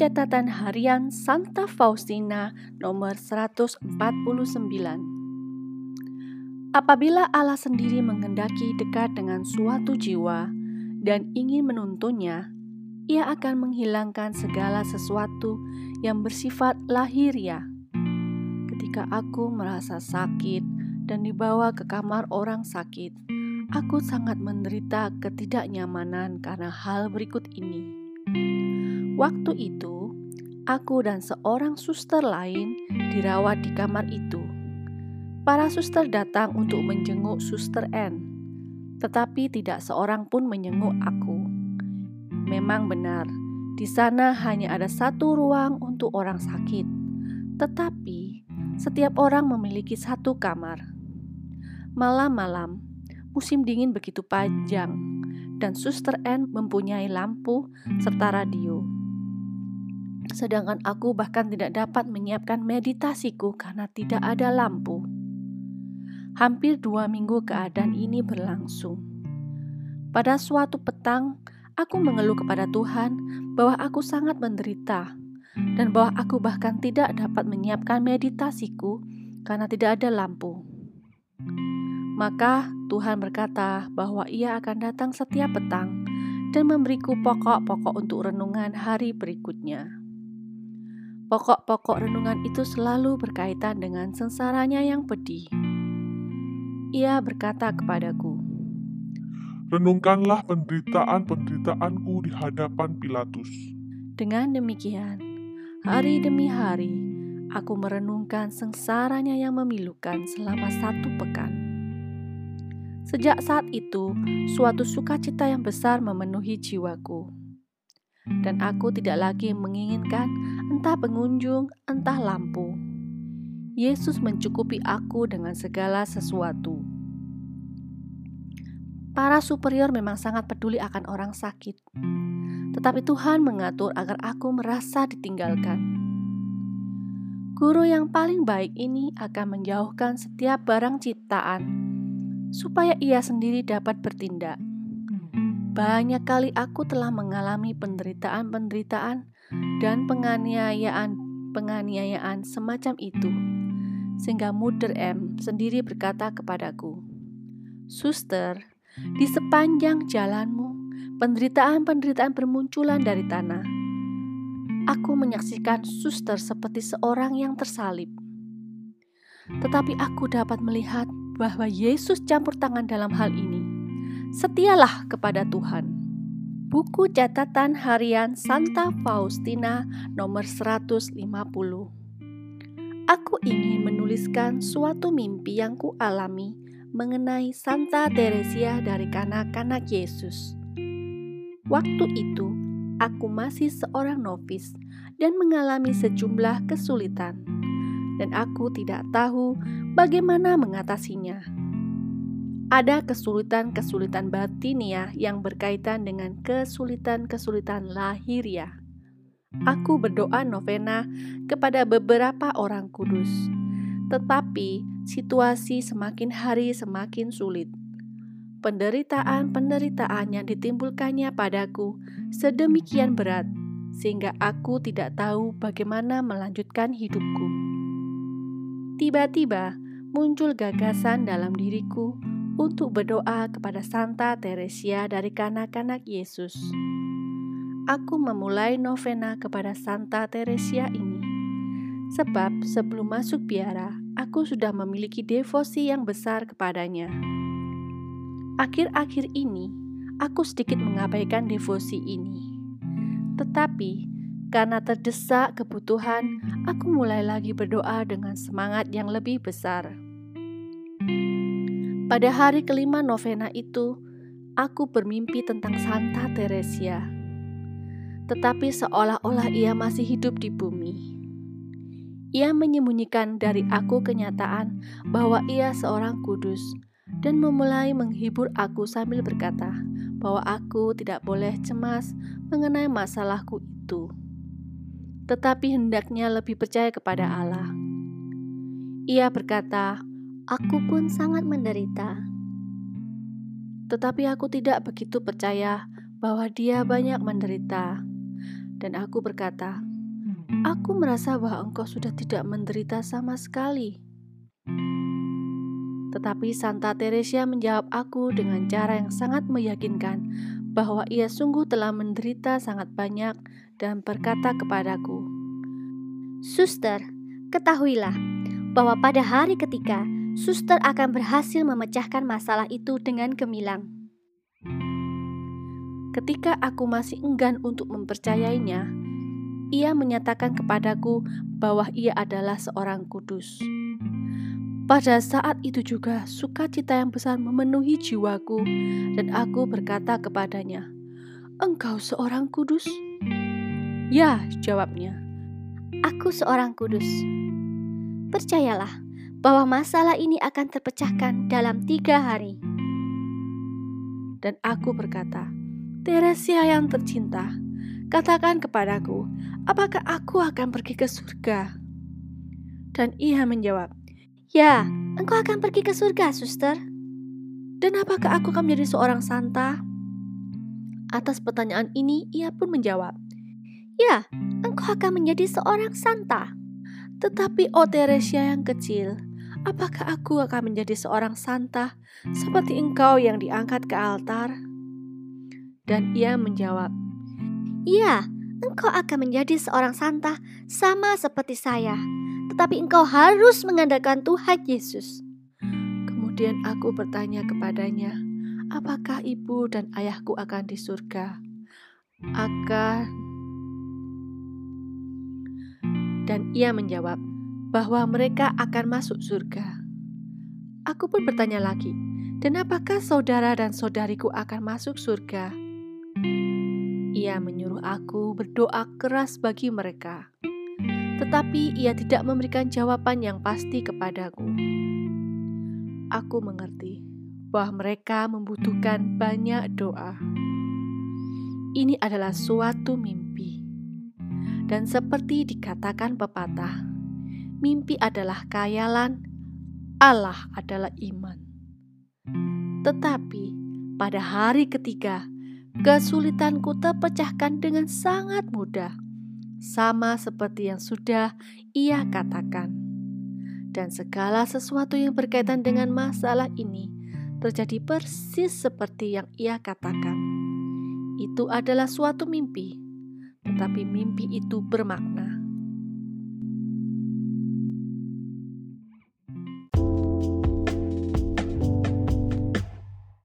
catatan harian Santa Faustina nomor 149. Apabila Allah sendiri mengendaki dekat dengan suatu jiwa dan ingin menuntunnya, ia akan menghilangkan segala sesuatu yang bersifat lahiriah. Ketika aku merasa sakit dan dibawa ke kamar orang sakit, aku sangat menderita ketidaknyamanan karena hal berikut ini. Waktu itu, aku dan seorang suster lain dirawat di kamar itu. Para suster datang untuk menjenguk suster N, tetapi tidak seorang pun menjenguk aku. Memang benar, di sana hanya ada satu ruang untuk orang sakit, tetapi setiap orang memiliki satu kamar. Malam-malam, musim dingin begitu panjang, dan suster N mempunyai lampu serta radio sedangkan aku bahkan tidak dapat menyiapkan meditasiku karena tidak ada lampu. Hampir dua minggu keadaan ini berlangsung. Pada suatu petang, aku mengeluh kepada Tuhan bahwa aku sangat menderita dan bahwa aku bahkan tidak dapat menyiapkan meditasiku karena tidak ada lampu. Maka Tuhan berkata bahwa Ia akan datang setiap petang dan memberiku pokok-pokok untuk renungan hari berikutnya. Pokok-pokok renungan itu selalu berkaitan dengan sengsaranya yang pedih. Ia berkata kepadaku, Renungkanlah penderitaan-penderitaanku di hadapan Pilatus. Dengan demikian, hari demi hari, aku merenungkan sengsaranya yang memilukan selama satu pekan. Sejak saat itu, suatu sukacita yang besar memenuhi jiwaku dan aku tidak lagi menginginkan entah pengunjung, entah lampu. Yesus mencukupi aku dengan segala sesuatu. Para superior memang sangat peduli akan orang sakit, tetapi Tuhan mengatur agar aku merasa ditinggalkan. Guru yang paling baik ini akan menjauhkan setiap barang ciptaan, supaya ia sendiri dapat bertindak banyak kali aku telah mengalami penderitaan-penderitaan dan penganiayaan-penganiayaan semacam itu. Sehingga Mother M sendiri berkata kepadaku, Suster, di sepanjang jalanmu, penderitaan-penderitaan bermunculan dari tanah. Aku menyaksikan suster seperti seorang yang tersalib. Tetapi aku dapat melihat bahwa Yesus campur tangan dalam hal ini setialah kepada Tuhan. Buku catatan harian Santa Faustina nomor 150. Aku ingin menuliskan suatu mimpi yang kualami mengenai Santa Teresia dari kanak-kanak Yesus. Waktu itu, aku masih seorang novis dan mengalami sejumlah kesulitan, dan aku tidak tahu bagaimana mengatasinya ada kesulitan-kesulitan batinia yang berkaitan dengan kesulitan-kesulitan lahiriah. Aku berdoa novena kepada beberapa orang kudus, tetapi situasi semakin hari semakin sulit. Penderitaan-penderitaan yang ditimbulkannya padaku sedemikian berat, sehingga aku tidak tahu bagaimana melanjutkan hidupku. Tiba-tiba muncul gagasan dalam diriku untuk berdoa kepada Santa Teresia dari kanak-kanak Yesus. Aku memulai novena kepada Santa Teresia ini, sebab sebelum masuk biara, aku sudah memiliki devosi yang besar kepadanya. Akhir-akhir ini, aku sedikit mengabaikan devosi ini, tetapi karena terdesak kebutuhan, aku mulai lagi berdoa dengan semangat yang lebih besar. Pada hari kelima novena itu, aku bermimpi tentang Santa Teresia. Tetapi seolah-olah ia masih hidup di bumi. Ia menyembunyikan dari aku kenyataan bahwa ia seorang kudus dan memulai menghibur aku sambil berkata bahwa aku tidak boleh cemas mengenai masalahku itu. Tetapi hendaknya lebih percaya kepada Allah. Ia berkata, Aku pun sangat menderita. Tetapi aku tidak begitu percaya bahwa dia banyak menderita. Dan aku berkata, Aku merasa bahwa engkau sudah tidak menderita sama sekali. Tetapi Santa Teresia menjawab aku dengan cara yang sangat meyakinkan bahwa ia sungguh telah menderita sangat banyak dan berkata kepadaku, Suster, ketahuilah bahwa pada hari ketiga, suster akan berhasil memecahkan masalah itu dengan gemilang. Ketika aku masih enggan untuk mempercayainya, ia menyatakan kepadaku bahwa ia adalah seorang kudus. Pada saat itu juga sukacita yang besar memenuhi jiwaku dan aku berkata kepadanya, "Engkau seorang kudus?" "Ya," jawabnya. "Aku seorang kudus." Percayalah bahwa masalah ini akan terpecahkan dalam tiga hari. Dan aku berkata, Teresia yang tercinta, katakan kepadaku, apakah aku akan pergi ke surga? Dan ia menjawab, Ya, engkau akan pergi ke surga, suster. Dan apakah aku akan menjadi seorang santa? Atas pertanyaan ini, ia pun menjawab, Ya, engkau akan menjadi seorang santa. Tetapi, oh Teresia yang kecil, apakah aku akan menjadi seorang santa seperti engkau yang diangkat ke altar? Dan ia menjawab, Ya, engkau akan menjadi seorang santa sama seperti saya tetapi engkau harus mengandalkan Tuhan Yesus. Kemudian aku bertanya kepadanya, apakah ibu dan ayahku akan di surga? Akan. Dan ia menjawab bahwa mereka akan masuk surga. Aku pun bertanya lagi, dan apakah saudara dan saudariku akan masuk surga? Ia menyuruh aku berdoa keras bagi mereka tetapi ia tidak memberikan jawaban yang pasti kepadaku. Aku mengerti bahwa mereka membutuhkan banyak doa. Ini adalah suatu mimpi, dan seperti dikatakan pepatah, mimpi adalah kayalan, Allah adalah iman. Tetapi pada hari ketiga, kesulitanku terpecahkan dengan sangat mudah sama seperti yang sudah ia katakan. Dan segala sesuatu yang berkaitan dengan masalah ini terjadi persis seperti yang ia katakan. Itu adalah suatu mimpi, tetapi mimpi itu bermakna.